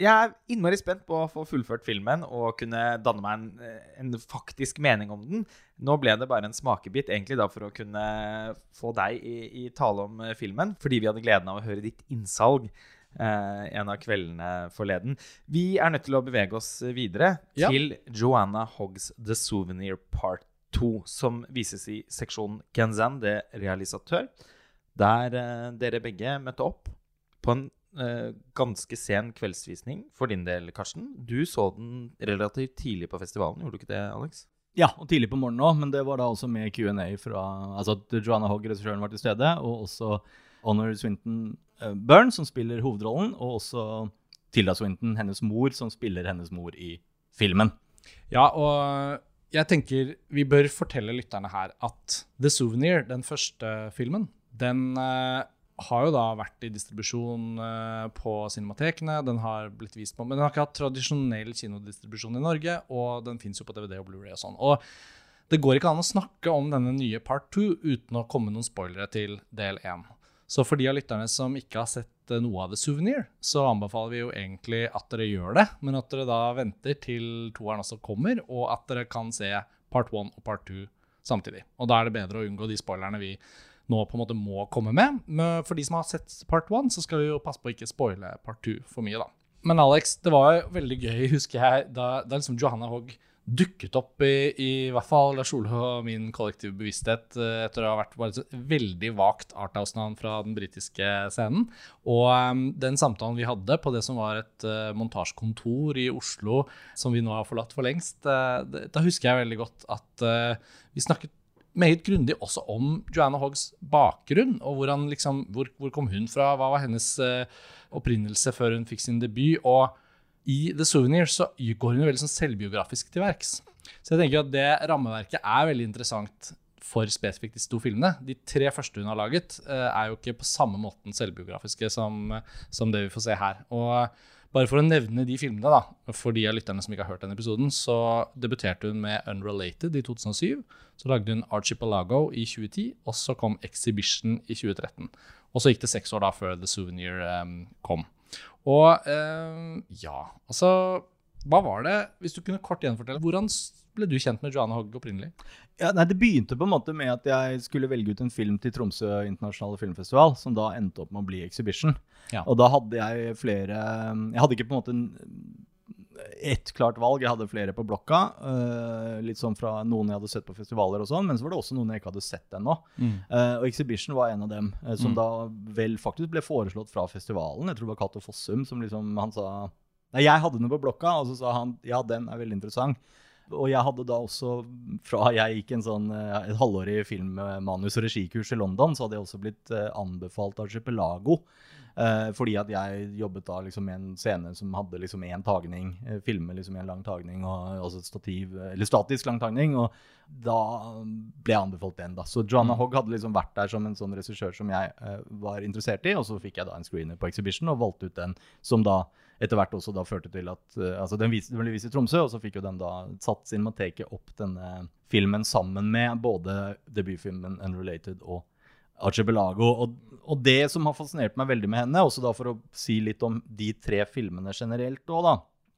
jeg er innmari spent på å få fullført filmen og kunne danne meg en, eh, en, faktisk mening om den. Nå ble det bare en smakebit egentlig da for å kunne få deg i, i tale om eh, filmen, fordi vi hadde gleden av å høre ditt innsalg eh, en av kveldene forleden. Vi er nødt til å bevege oss videre ja. til Joanna Hoggs The Souvenir Part 2, som vises i seksjonen Genzan det realisatør, der eh, dere begge møtte opp på en ganske sen kveldsvisning for din del, Karsten. Du så den relativt tidlig på festivalen, gjorde du ikke det, Alex? Ja, og tidlig på morgenen òg, men det var da også med Q&A fra Altså at Joanna Hogg, regissøren, var til stede, og også Honor Swinton Eh, Byrne, som spiller hovedrollen, og også Tilda Swinton, hennes mor, som spiller hennes mor i filmen. Ja, og jeg tenker vi bør fortelle lytterne her at The Souvenir, den første filmen, den uh, har jo da vært i distribusjon uh, på cinematekene. Den har blitt vist på, men den har ikke hatt tradisjonell kinodistribusjon i Norge. Og den fins jo på DVD og Blu-ray og sånn. Og det går ikke an å snakke om denne nye part two uten å komme noen spoilere til del én. Så for de av lytterne som ikke har sett eh, noe av The Souvenir, så anbefaler vi jo egentlig at dere gjør det, men at dere da venter til toeren også kommer, og at dere kan se part one og part two samtidig. Og da er det bedre å unngå de spoilerne vi nå på en måte må komme med. Men for de som har sett part one, så skal vi jo passe på å ikke spoile part two for mye, da. Men Alex, det var jo veldig gøy, husker jeg, da, da liksom Johanna Hogg dukket opp i, i hvert fall Lars Ole og min kollektive bevissthet eh, etter å ha vært bare et veldig vagt Arthouse-navn fra den britiske scenen. Og um, den samtalen vi hadde på det som var et uh, montasjekontor i Oslo, som vi nå har forlatt for lengst, uh, da husker jeg veldig godt at uh, vi snakket meget grundig også om Joanna Hoggs bakgrunn. og hvor, liksom, hvor, hvor kom hun fra, hva var hennes opprinnelse før hun fikk sin debut. og i The Souvenir så går hun veldig sånn selvbiografisk til verks. Så jeg tenker at det rammeverket er veldig interessant for spesifikt disse to filmene. De tre første hun har laget, uh, er jo ikke på samme måten selvbiografiske som, som, det vi får se her. Og bare for å nevne de filmene, da, for de av lytterne som ikke har hørt denne episoden, så debuterte hun med Unrelated i 2007. Så lagde hun Archipelago i 2010, og så kom Exhibition i 2013. Og så gikk det seks år da før The Souvenir um, kom. Og um, ja, altså Hva var det, hvis du kunne kort gjenfortelle, hvordan ble du kjent med Joanna Hogg opprinnelig? Ja, nei, Det begynte på en måte med at jeg skulle velge ut en film til Tromsø internasjonale filmfestival, som da endte opp med å bli Exhibition. Ja. Og da hadde jeg flere Jeg hadde ikke på en måte ett klart valg. Jeg hadde flere på blokka. Uh, litt sånn fra noen jeg hadde sett på festivaler og sånn, men så var det også noen jeg ikke hadde sett ennå. Mm. Uh, og Exhibition var en av dem, uh, som mm. da vel faktisk ble foreslått fra festivalen. Jeg tror det var Cato Fossum som liksom Han sa Nei, jeg hadde den på blokka, og så sa han ja, den er veldig interessant. Og jeg hadde da også, fra jeg gikk en sånn, et halvårig filmmanus- og regikurs i London, så hadde jeg også blitt anbefalt Archipelago Eh, fordi at jeg jobbet da liksom med en scene som hadde liksom én tagning, eh, filme liksom en lang tagning, og altså stativ, eller statisk lang tagning, og da ble jeg anbefalt den. da. Så Joanna Mm. Hogg hadde liksom vært der som en sånn regissør som jeg eh, var interessert i, og så fikk jeg da en screener på Exhibition og valgte ut den som da etter hvert også da førte til at eh, altså den, vis, ble vist i Tromsø, og så fikk jo den da satt Cinemateket opp denne filmen sammen med både debutfilmen Unrelated og Archipelago. Og, og det som har fascinert meg veldig med henne, også da for å si litt om de tre filmene generelt òg, da,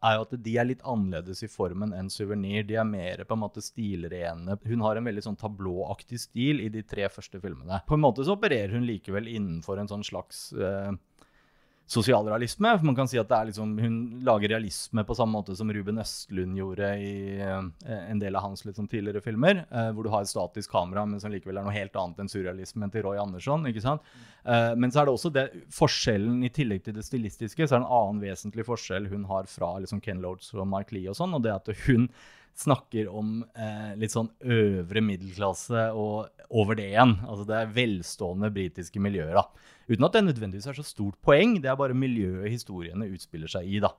er jo at de er litt annerledes i formen enn Suvenir. De er mer på en måte stilrene. Hun har en veldig sånn tablåaktig stil i de tre første filmene. På en måte så opererer hun likevel innenfor en sånn slags eh, sosialrealisme. For man kan si at det er liksom, Hun lager realisme på samme måte som Ruben Østlund gjorde i eh, en del av hans sånn tidligere filmer. eh, hvor du har et statisk kamera, men som likevel er noe helt annet enn surrealismen til Roy Andersson. ikke sant? Eh, men så er det også det, forskjellen, i tillegg til det stilistiske, så er det en annen vesentlig forskjell hun har fra liksom Ken Loach og Mark Lee og sånn, og det at hun snakker om eh, litt sånn øvre middelklasse og over det igjen. Altså det er velstående britiske miljøer. da. Uten at det nødvendigvis er så stort poeng, det er bare miljøet historiene utspiller seg i. da.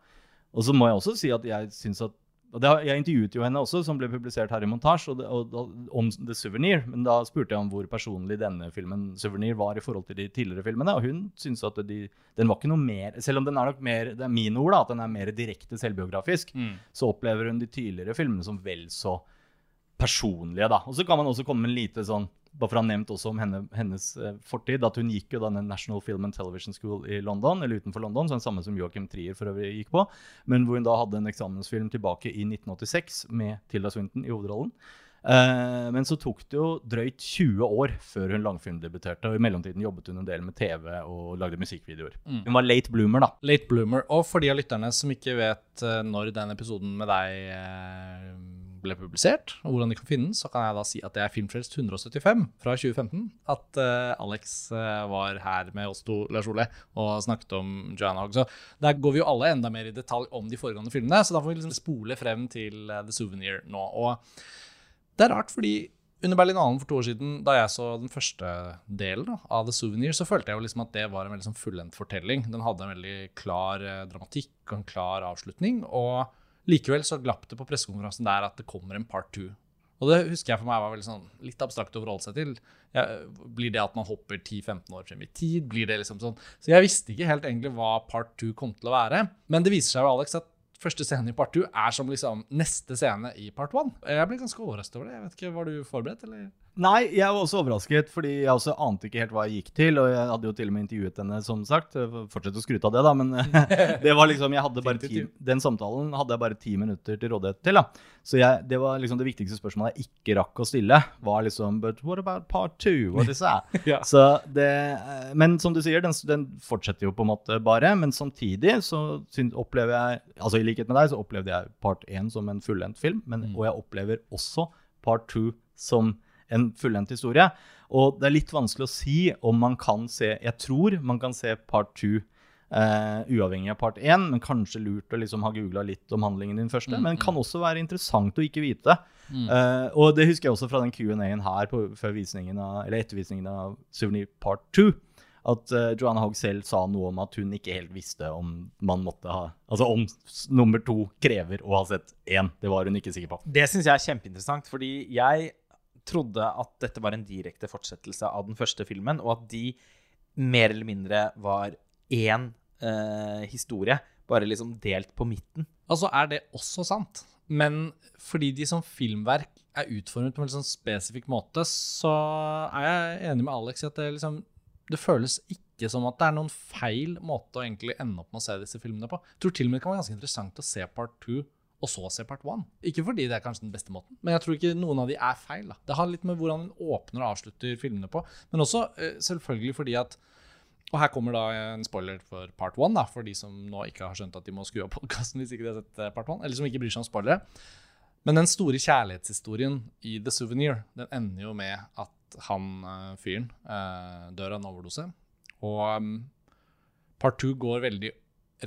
Og så må jeg også si at jeg syns at har, Jeg intervjuet jo henne også, som ble publisert her i montasje, og det, og, og, om The Souvenir. Men da spurte jeg om hvor personlig denne filmen Souvenir var i forhold til de tidligere filmene. Og hun syntes at de, den var ikke noe mer Selv om den er nok mer det er mine ord da, at den er mer direkte selvbiografisk, så opplever hun de tidligere filmene som vel så personlige. da. Og så kan man også komme med en lite sånn bare for å ha nevnt også om henne, hennes eh, fortid, at hun gikk jo denne National Film and Television School i London, eller utenfor London, så den samme som Joachim Trier for øvrig gikk på, men hvor hun da hadde en eksamensfilm tilbake i 1986 med Tilda Swinton i hovedrollen. Uh, men så tok det jo drøyt 20 år før hun langfilmdebuterte, og i mellomtiden jobbet hun en del med TV og lagde musikkvideoer. Hun var late bloomer, da. Late bloomer. Og for de av lytterne som ikke vet eh, når den episoden med deg ble publisert, og hvordan de kan finnes, så kan jeg da si at det er Filmfrelst 175 fra 2015. At uh, Alex uh, var her med oss to, Lars Ole, og snakket om Joanna Hogg. Så der går vi jo alle enda mer i detalj om de foregående filmene, så da får vi liksom spole frem til uh, The Souvenir nå. Og det er rart, fordi under Berlinalen for to år siden, da jeg så den første delen av The Souvenir, så følte jeg jo liksom at det var en veldig sånn fullendt fortelling. Den hadde en veldig klar dramatikk og en klar avslutning. Og likevel så glapp det på pressekonferansen der at det kommer en part two. Og det husker jeg for meg var sånn, litt abstrakt å forholde seg til. Ja, blir det at man hopper 10-15 år frem i tid? Blir det liksom sånn? Så jeg visste ikke helt egentlig hva part two kom til å være. Men det viser seg jo, Alex, at første scene i part two er som liksom neste scene i part one. Jeg ble ganske overrasket over det. Jeg vet ikke, Var du forberedt, eller? Nei, jeg var også overrasket, fordi jeg også ante ikke helt hva jeg gikk til. Og jeg hadde jo til og med intervjuet henne, som sagt. Fortsett å skryte av det, da, men [LAUGHS] det var liksom jeg hadde bare ti, Den samtalen hadde jeg bare ti minutter til rådighet til. da. Så jeg, det var liksom det viktigste spørsmålet jeg ikke rakk å stille, var liksom But what about part two? What is that? Ja. Så det, men som du sier, den, den fortsetter jo på en måte bare. Men samtidig så opplever jeg Altså i likhet med deg, så opplevde jeg part én som en fullendt film. Men, Og jeg opplever også part two som en fullendt historie. Og det er litt vanskelig å si om man kan se Jeg tror man kan se part two eh, uavhengig av part én, men kanskje lurt å liksom ha googla litt om handlingen din den første. Men det kan også være interessant å ikke vite. Eh, og det husker jeg også fra den Q&A-en her på, før visningen av, eller ettervisningen av Souvenir part two. At uh, Joanna Hogg selv sa noe om at hun ikke helt visste om man måtte ha Altså om nummer to krever å ha sett én. Det var hun ikke sikker på. Det syns jeg er kjempeinteressant, fordi jeg trodde at dette var en direkte fortsettelse av den første filmen, og at de mer eller mindre var én eh, historie, bare liksom delt på midten. Altså er det også sant, men fordi de som filmverk er utformet på en sånn spesifikk måte, så er jeg enig med Alex i at det liksom det føles ikke som at det er noen feil måte å egentlig ende opp med å se disse filmene på. Jeg tror til og med det kan være ganske interessant å se part two og så se part one. Ikke fordi det er kanskje den beste måten, men jeg tror ikke noen av de er feil. Da. Det har litt med hvordan en åpner og avslutter filmene på, men også eh, selvfølgelig fordi at og her kommer da en spoiler for part one, da, for de som nå ikke har skjønt at de må skru av podkasten hvis ikke de har sett eh, part one, eller som ikke bryr seg om spoilere. Men den store kjærlighetshistorien i The Souvenir den ender jo med at han eh, fyren dør av en overdose. Og um, part two går veldig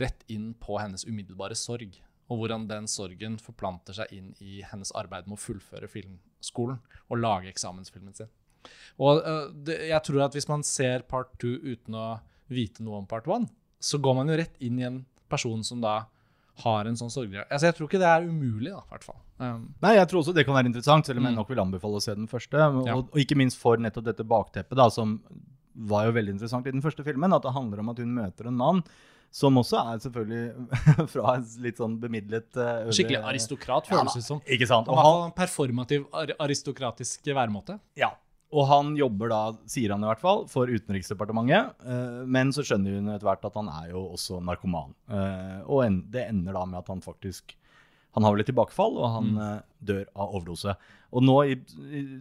rett inn på hennes umiddelbare sorg. Og hvordan den sorgen forplanter seg inn i hennes arbeid med å fullføre filmskolen og lage eksamensfilmen sin. Og eh, det, jeg tror at hvis man ser part two uten å vite noe om part one, så går man jo rett inn i en person som da har en sånn sorggreie. Altså, jeg tror ikke det er umulig, da, i hvert fall. Um, Nei, jeg tror også det kan være interessant, selv om jeg Mm. nok vil anbefale å se den første. Og, Ja. og ikke minst for nettopp dette bakteppet, da, som var jo veldig interessant i den første filmen. At det handler om at hun møter en mann som også er selvfølgelig [LAUGHS] fra en litt sånn bemidlet eh, skikkelig aristokrat, føles det som. Ikke sant? Og han, ha en performativ ar aristokratisk væremåte. ja. Og han jobber da, sier han i hvert fall, for Utenriksdepartementet. eh, men så skjønner hun etter hvert at han er jo også narkoman. Eh, og en, det ender da med at han faktisk Han har vel et tilbakefall, og han eh, dør av overdose. Og nå, i,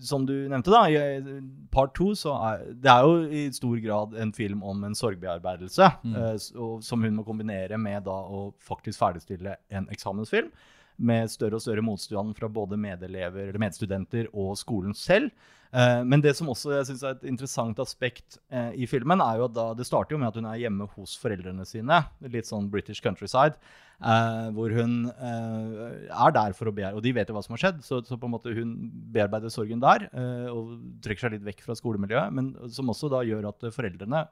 som du nevnte, da, i part to, så er det er jo i stor grad en film om en sorgbearbeidelse, mm. uh, som hun må kombinere med da å faktisk ferdigstille en eksamensfilm. Med større og større motstand fra både medelever, eller medstudenter og skolen selv. Uh, men det som også jeg synes er et interessant aspekt uh, i filmen, er jo at da, det starter jo med at hun er hjemme hos foreldrene sine. Litt sånn British countryside. Eh, hvor hun uh, er der for å bearbeide Og de vet jo hva som har skjedd, så, så på en måte hun bearbeider sorgen der. Uh, og trekker seg litt vekk fra skolemiljøet. Men som også da gjør at foreldrene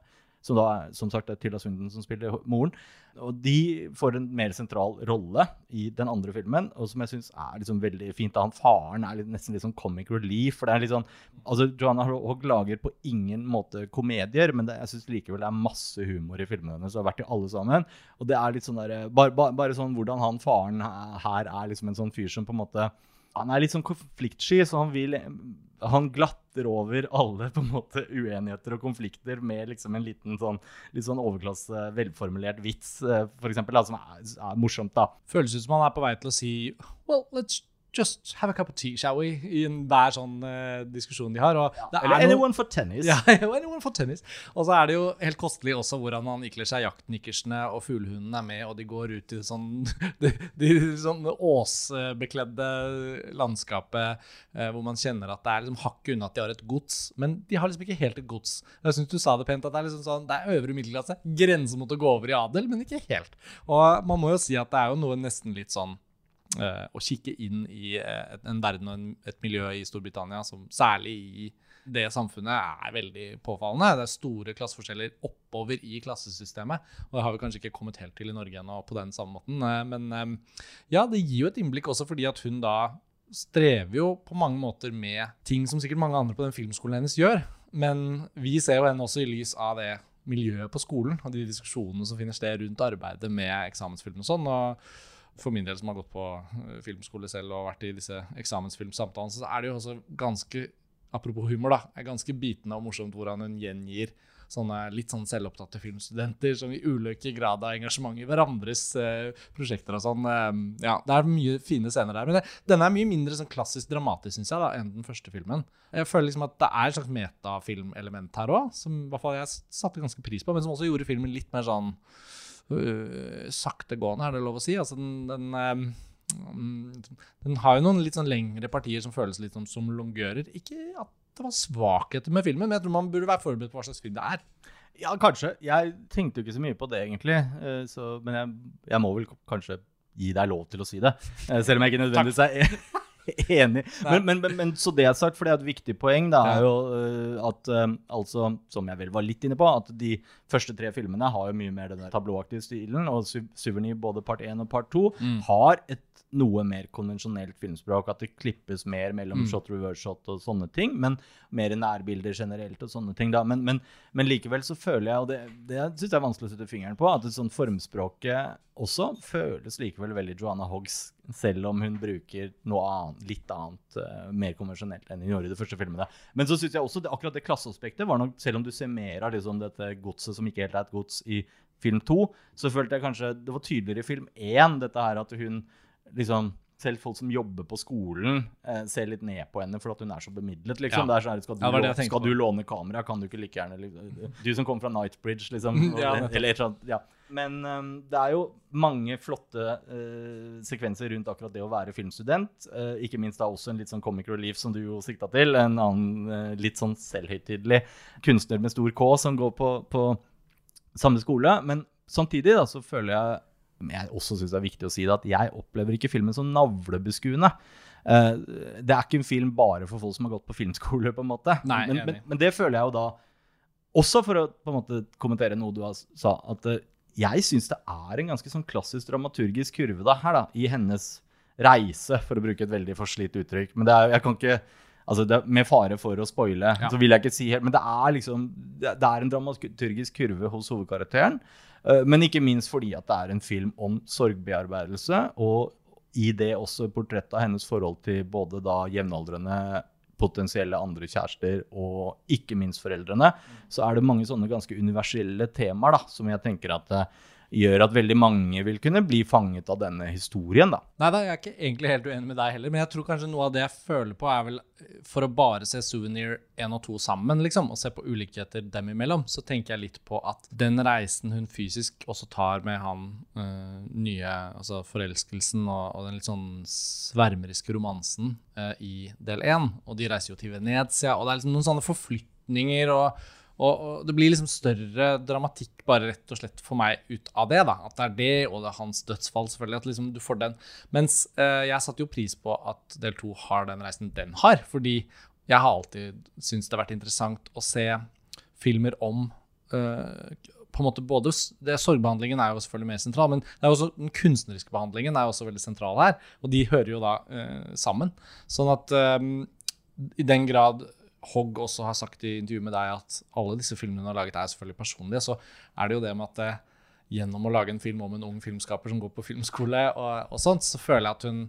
som da som sagt er Tilda Swinton som spiller moren. Og de får en mer sentral rolle i den andre filmen, og som jeg syns er liksom veldig fint. da Han faren er litt, nesten litt sånn comic relief. for det er litt sånn, altså Joanna Hogg lager på ingen måte komedier, men det, jeg syns likevel det er masse humor i filmene hennes. og har vært i alle sammen. Og det er litt sånn der, bare, bare, bare sånn hvordan han faren her er liksom en sånn fyr som på en måte han er litt sånn konfliktsky, så han vil Han glatter over alle på en måte uenigheter og konflikter med liksom en liten sånn litt sånn overklasse, velformulert vits, eh, for eksempel, som er, er morsomt, da. Føles ut som han er på vei til å si Well, let's just have a cup of tea, shall we? I enhver sånn uh, diskusjon de har. Er Eller anyone for tennis. Ja, [LAUGHS] anyone for tennis. Og så er det jo helt kostelig også hvordan man ikler seg jaktnikkersene, og fuglehundene er med, og de går ut i sånn [LAUGHS] de, de sånn åsbekledde landskapet eh, hvor man kjenner at det er liksom hakket unna at de har et gods. Men de har liksom ikke helt et gods. Jeg syns du sa det pent, at det er liksom sånn, det er øvre middelklasse. Grense mot å gå over i adel, men ikke helt. Og man må jo si at det er jo noe nesten litt sånn å kikke inn i eh, en verden og et miljø i Storbritannia som særlig i det samfunnet er veldig påfallende. Det er store klasseforskjeller oppover i klassesystemet. Og det har vi kanskje ikke kommet helt til i Norge ennå på den samme måten. Eh, Men eh, ja, det gir jo et innblikk også fordi at hun da strever jo på mange måter med ting som sikkert mange andre på den filmskolen hennes gjør. Men vi ser jo henne også i lys av det miljøet på skolen og de diskusjonene som finner sted rundt arbeidet med eksamensfilm og sånn. og for min del som har gått på eh, filmskole selv og vært i disse eksamensfilmsamtalene, så er det jo også ganske apropos humor, da, er ganske bitende og morsomt hvordan hun gjengir sånne litt sånn selvopptatte filmstudenter som i ulike grad av engasjement i hverandres eh, prosjekter og sånn. Eh, ja, det er mye fine scener der. Men det, denne er mye mindre sånn klassisk dramatisk, syns jeg, da, enn den første filmen. Jeg føler liksom at det er et slags metafilmelement her òg, som i hvert fall jeg satte ganske pris på, men som også gjorde filmen litt mer sånn øh, saktegående, er det lov å si. Altså den, den Mm, den har jo noen litt sånn lengre partier som føles litt som, som longører. Ikke at det var svakheter med filmen, men jeg tror man burde være forberedt på hva slags film det er. Ja, kanskje. Jeg tenkte jo ikke så mye på det, egentlig. eh, Så, men jeg, jeg må vel kanskje gi deg lov til å si det. eh, Selv om jeg ikke nødvendigvis er [LAUGHS] [LAUGHS] enig. Men, men, men, men så det er sagt, for det er et viktig poeng, da, er jo eh, at eh, altså, som jeg vel var litt inne på, at de første tre filmene har jo mye mer den der tablåaktige stilen. Og Suverny, Souvenir, både part 1 og part 2, har et noe mer konvensjonelt filmspråk. At det klippes mer mellom shot, reverse shot og sånne ting. Men mer nærbilder generelt og sånne ting. da. Men, men, men likevel så føler jeg, og det, det syns jeg er vanskelig å sette fingeren på, at det sånn formspråket også føles likevel veldig Joanna Hoggs, selv om hun bruker noe annet, litt annet, uh, mer konvensjonelt enn hun gjorde i de første filmene. Men så syns jeg også det, akkurat det klasseaspektet var nok, selv om du ser mer av liksom dette godset som ikke helt er et gods i film to, så følte jeg kanskje det var tydeligere i film én, dette her at hun liksom selv folk som jobber på skolen, eh, ser litt ned på henne for at hun er så bemidlet. liksom. Ja. Det er sånn, skal, du, Ja, det skal du låne kamera, kan du ikke like gjerne liksom, Du som kommer fra Nightbridge, liksom. [LAUGHS] Ja, eller eller. Ja. Men um, det er jo mange flotte uh, sekvenser rundt akkurat det å være filmstudent. Uh, ikke minst da også en litt sånn comic relief som du jo sikta til. En annen uh, litt sånn selvhøytidelig kunstner med stor K som går på, på samme skole. Men samtidig da, så føler jeg men jeg også synes det er viktig å si det, at jeg opplever ikke filmen som navlebeskuende. Det er ikke en film bare for folk som har gått på filmskole, på en måte. Nei, men, men, men det føler jeg jo da også for å på en måte kommentere noe du har sa, at jeg syns det er en ganske sånn klassisk dramaturgisk kurve da, her da, i hennes reise, for å bruke et veldig forslitt uttrykk. Men det er, jeg kan ikke altså det, Med fare for å spoile, Ja. så vil jeg ikke si helt Men det er liksom det, er en dramaturgisk kurve hos hovedkarakteren. eh, Men ikke minst fordi at det er en film om sorgbearbeidelse, og i det også portrettet av hennes forhold til både da jevnaldrende, potensielle andre kjærester og ikke minst foreldrene, så er det mange sånne ganske universelle temaer da, som jeg tenker at det gjør at veldig mange vil kunne bli fanget av denne historien. da. Nei da, jeg er ikke egentlig helt uenig med deg heller, men jeg tror kanskje noe av det jeg føler på, er vel for å bare se Souvenir 1 og 2 sammen, liksom, og se på ulikheter dem imellom, så tenker jeg litt på at den reisen hun fysisk også tar med han øh, nye Altså forelskelsen og, og den litt sånn svermeriske romansen øh, i del 1, og de reiser jo til Venezia, og det er liksom noen sånne forflytninger og og, og det blir liksom større dramatikk bare rett og slett for meg ut av det. da, At det er det, og det er hans dødsfall, selvfølgelig. At liksom du får den. Mens eh, jeg satte jo pris på at del to har den reisen den har. Fordi jeg har alltid syntes det har vært interessant å se filmer om eh, på en måte både det, Sorgbehandlingen er jo selvfølgelig mer sentral, men også, den kunstneriske behandlingen er jo også veldig sentral her. Og de hører jo da eh, sammen. Sånn at eh, i den grad Hogg også har sagt i intervju med deg at alle disse filmene hun har laget, er selvfølgelig personlige, så er det jo det med at eh, gjennom å lage en film om en ung filmskaper som går på filmskole, og, og sånt, så føler jeg at hun,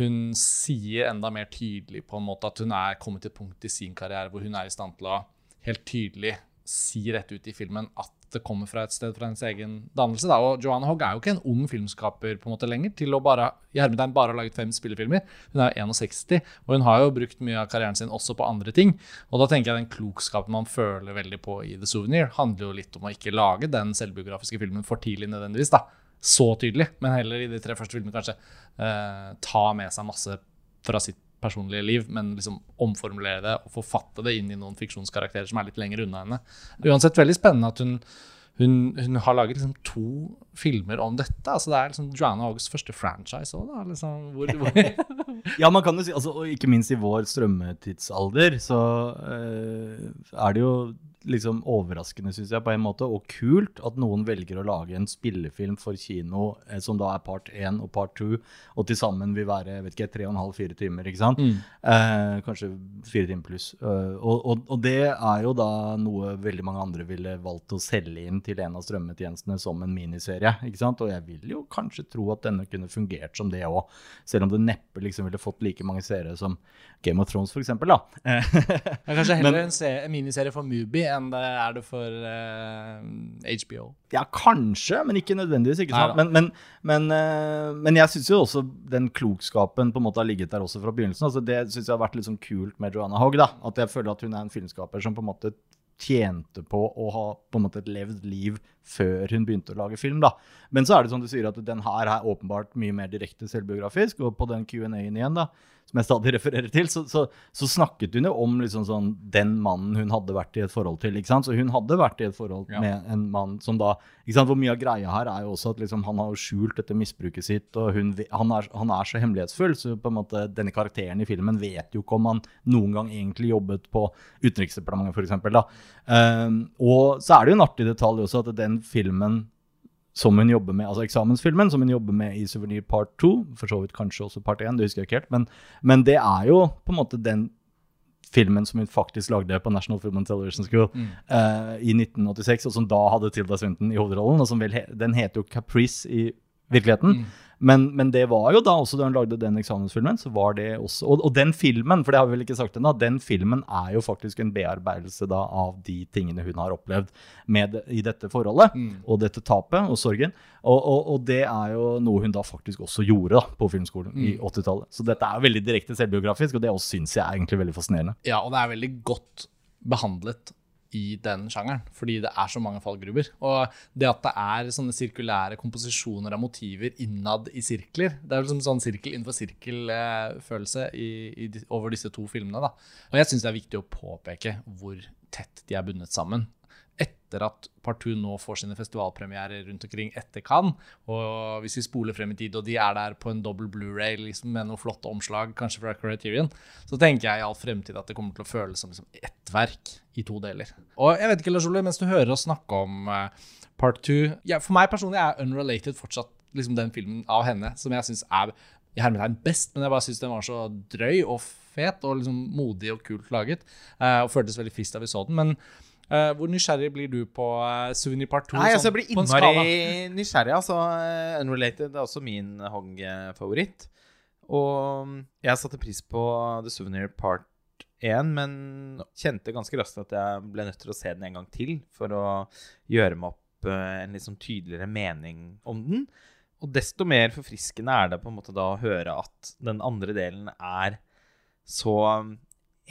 hun sier enda mer tydelig på en måte at hun er kommet til et punkt i sin karriere hvor hun er i stand til å helt tydelig si rett ut i filmen at det kommer fra et sted fra ens egen dannelse. Da. Og Joanna Hogg er jo ikke en ung filmskaper på en måte lenger til å bare i hermetegn bare ha laget fem spillefilmer. Hun er jo 61, og hun har jo brukt mye av karrieren sin også på andre ting. Og da tenker jeg den klokskapen man føler veldig på i The Souvenir, handler jo litt om å ikke lage den selvbiografiske filmen for tidlig nødvendigvis. da. Så tydelig, men heller i de tre første filmene kanskje eh, ta med seg masse fra sitt personlige liv, men liksom omformulere det og forfatte det inn i noen fiksjonskarakterer som er litt lenger unna henne. Uansett veldig spennende at hun, hun, hun har laget liksom to filmer om dette. altså Det er liksom Joanna Hoggs første franchise òg, da. Liksom, hvor, hvor, [LAUGHS] Ja, man kan jo si, altså, og ikke minst i vår strømmetidsalder, så eh, er det jo liksom overraskende, syns jeg, på en måte, og kult at noen velger å lage en spillefilm for kino eh, som da er part 1 og part 2, og til sammen vil være vet ikke, tre og en halv, fire timer, ikke sant? Eh, kanskje fire timer pluss. Eh, og, og, og det er jo da noe veldig mange andre ville valgt å selge inn til en av strømmetjenestene som en miniserie, ikke sant? Og jeg vil jo kanskje tro at denne kunne fungert som det òg, selv om det neppe liksom ville fått like mange seere som Game of Thrones, eksempel, da. [LAUGHS] Eh, er kanskje heller Men- en, se, en miniserie for Mubi enn det er det for uh, HBO. Ja, kanskje, men ikke nødvendigvis. ikke sant? Men, men, men, eh, men jeg syns jo også den klokskapen på en måte har ligget der også fra begynnelsen. altså Det syns jeg har vært litt sånn kult med Joanna Hogg. da, At jeg føler at hun er en filmskaper som på en måte tjente på å ha på en måte levd liv før hun begynte å lage film. da. Men så er det som du sier at den her er åpenbart mye mer direkte selvbiografisk. Og på den Q&A-en igjen, da, som jeg stadig [LAUGHS] refererer til, så, så, så snakket hun jo om liksom sånn, den mannen hun hadde vært i et forhold til. ikke sant? Så hun hadde vært i et forhold Ja. med en mann som da ikke sant? Hvor mye av greia her er jo også at liksom, han har skjult dette misbruket sitt, og hun, han, er, han er så hemmelighetsfull, så på en måte denne karakteren i filmen vet jo ikke om han noen gang egentlig jobbet på Utenriksdepartementet, f.eks. Um, og så er det jo en artig detalj også at den filmen som hun jobber med, altså eksamensfilmen som hun jobber med i Souvenir Part 2, for så vidt kanskje også Part 1, det husker jeg ikke helt, men, men det er jo på en måte den filmen som hun faktisk lagde på National Film and Television School eh, i 1986, og som da hadde Tilda Swinton i hovedrollen. og som vel, Den heter jo Caprice i virkeligheten. Men, men det var jo da også da hun lagde den eksamensfilmen, så var det også Og, og den filmen, for det har vi vel ikke sagt ennå, den filmen er jo faktisk en bearbeidelse da av de tingene hun har opplevd med, i dette forholdet, og dette tapet og sorgen. Og, og, og det er jo noe hun da faktisk også gjorde da på filmskolen i 80-tallet. Så dette er jo veldig direkte selvbiografisk, og det syns jeg er egentlig veldig fascinerende. Ja, og det er veldig godt behandlet i den sjangeren, fordi det er så mange fallgruber. Og det at det er sånne sirkulære komposisjoner av motiver innad i sirkler, det er liksom sånn sirkel innenfor sirkel-følelse over disse to filmene. Da. Og jeg syns det er viktig å påpeke hvor tett de er bundet sammen. Etter at Part 2 nå får sine festivalpremierer rundt omkring etter Cannes, og hvis vi spoler frem i tid, og de er der på en dobbel Blu-ray liksom, med noen flotte omslag, kanskje fra Criterion, så tenker jeg i all fremtid at det kommer til å føles som liksom, ett verk i to deler. Og jeg vet ikke, Lars Ole, mens du hører oss snakke om uh, Part 2 ja, For meg personlig er Unrelated fortsatt liksom, den filmen av henne som jeg syns er i hermetegn best, men jeg bare syns den var så drøy og fet og liksom modig og kult laget. Uh, og føltes veldig frist da vi så den. Men uh, hvor nysgjerrig blir du på uh, Souvenir Part 2? Nei, altså, sånn, jeg blir innmari nysgjerrig. Altså, uh, Unrelated er også min Hogg-favoritt. Og jeg satte pris på The Souvenir Part 1, men kjente ganske raskt at jeg ble nødt til å se den en gang til for å gjøre meg opp en litt sånn tydeligere mening om den. Og desto mer forfriskende er det på en måte da å høre at den andre delen er så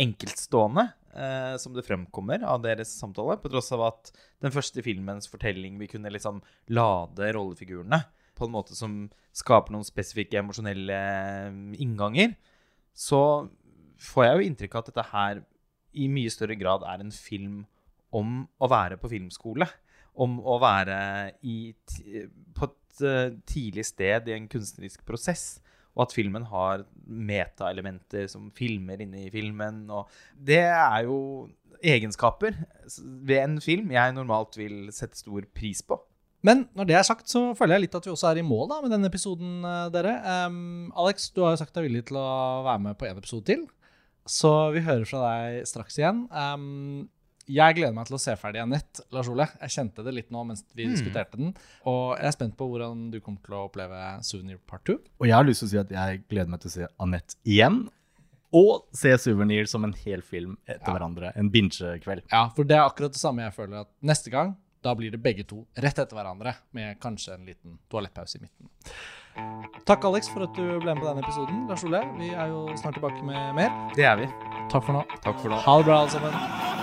enkeltstående eh, som det fremkommer av deres samtale, på tross av at den første filmens fortelling vi kunne liksom lade rollefigurene på en måte som skaper noen spesifikke emosjonelle eh, innganger, så får jeg jo inntrykk av at dette her i mye større grad er en film om å være på filmskole. Om å være i, på et eh, tidlig sted i en kunstnerisk prosess. Og at filmen har metaelementer som filmer inni filmen. Og det er jo egenskaper ved en film jeg normalt vil sette stor pris på. Men når det er sagt, så føler jeg litt at vi også er i mål da, med denne episoden, eh, dere. Um, Alex, du har jo sagt deg villig til å være med på en episode til. Så vi hører fra deg straks igjen. Em, jeg gleder meg til å se ferdig Annette, Lars Ole. Jeg kjente det litt nå mens vi diskuterte den. Og jeg er spent på hvordan du kommer til å oppleve Souvenir Part 2. Og jeg har lyst til å si at jeg gleder meg til å se Annette igjen. Og se Souvenir som en hel film etter hverandre. En binge-kveld. Ja, for det er akkurat det samme jeg føler at neste gang, da blir det begge to rett etter hverandre, med kanskje en liten toalettpause i midten. Takk, Alex, for at du ble med på denne episoden. Lars Ole, vi er jo snart tilbake med mer. Det er vi. Takk for nå. Takk for nå. Ha det bra, alle sammen.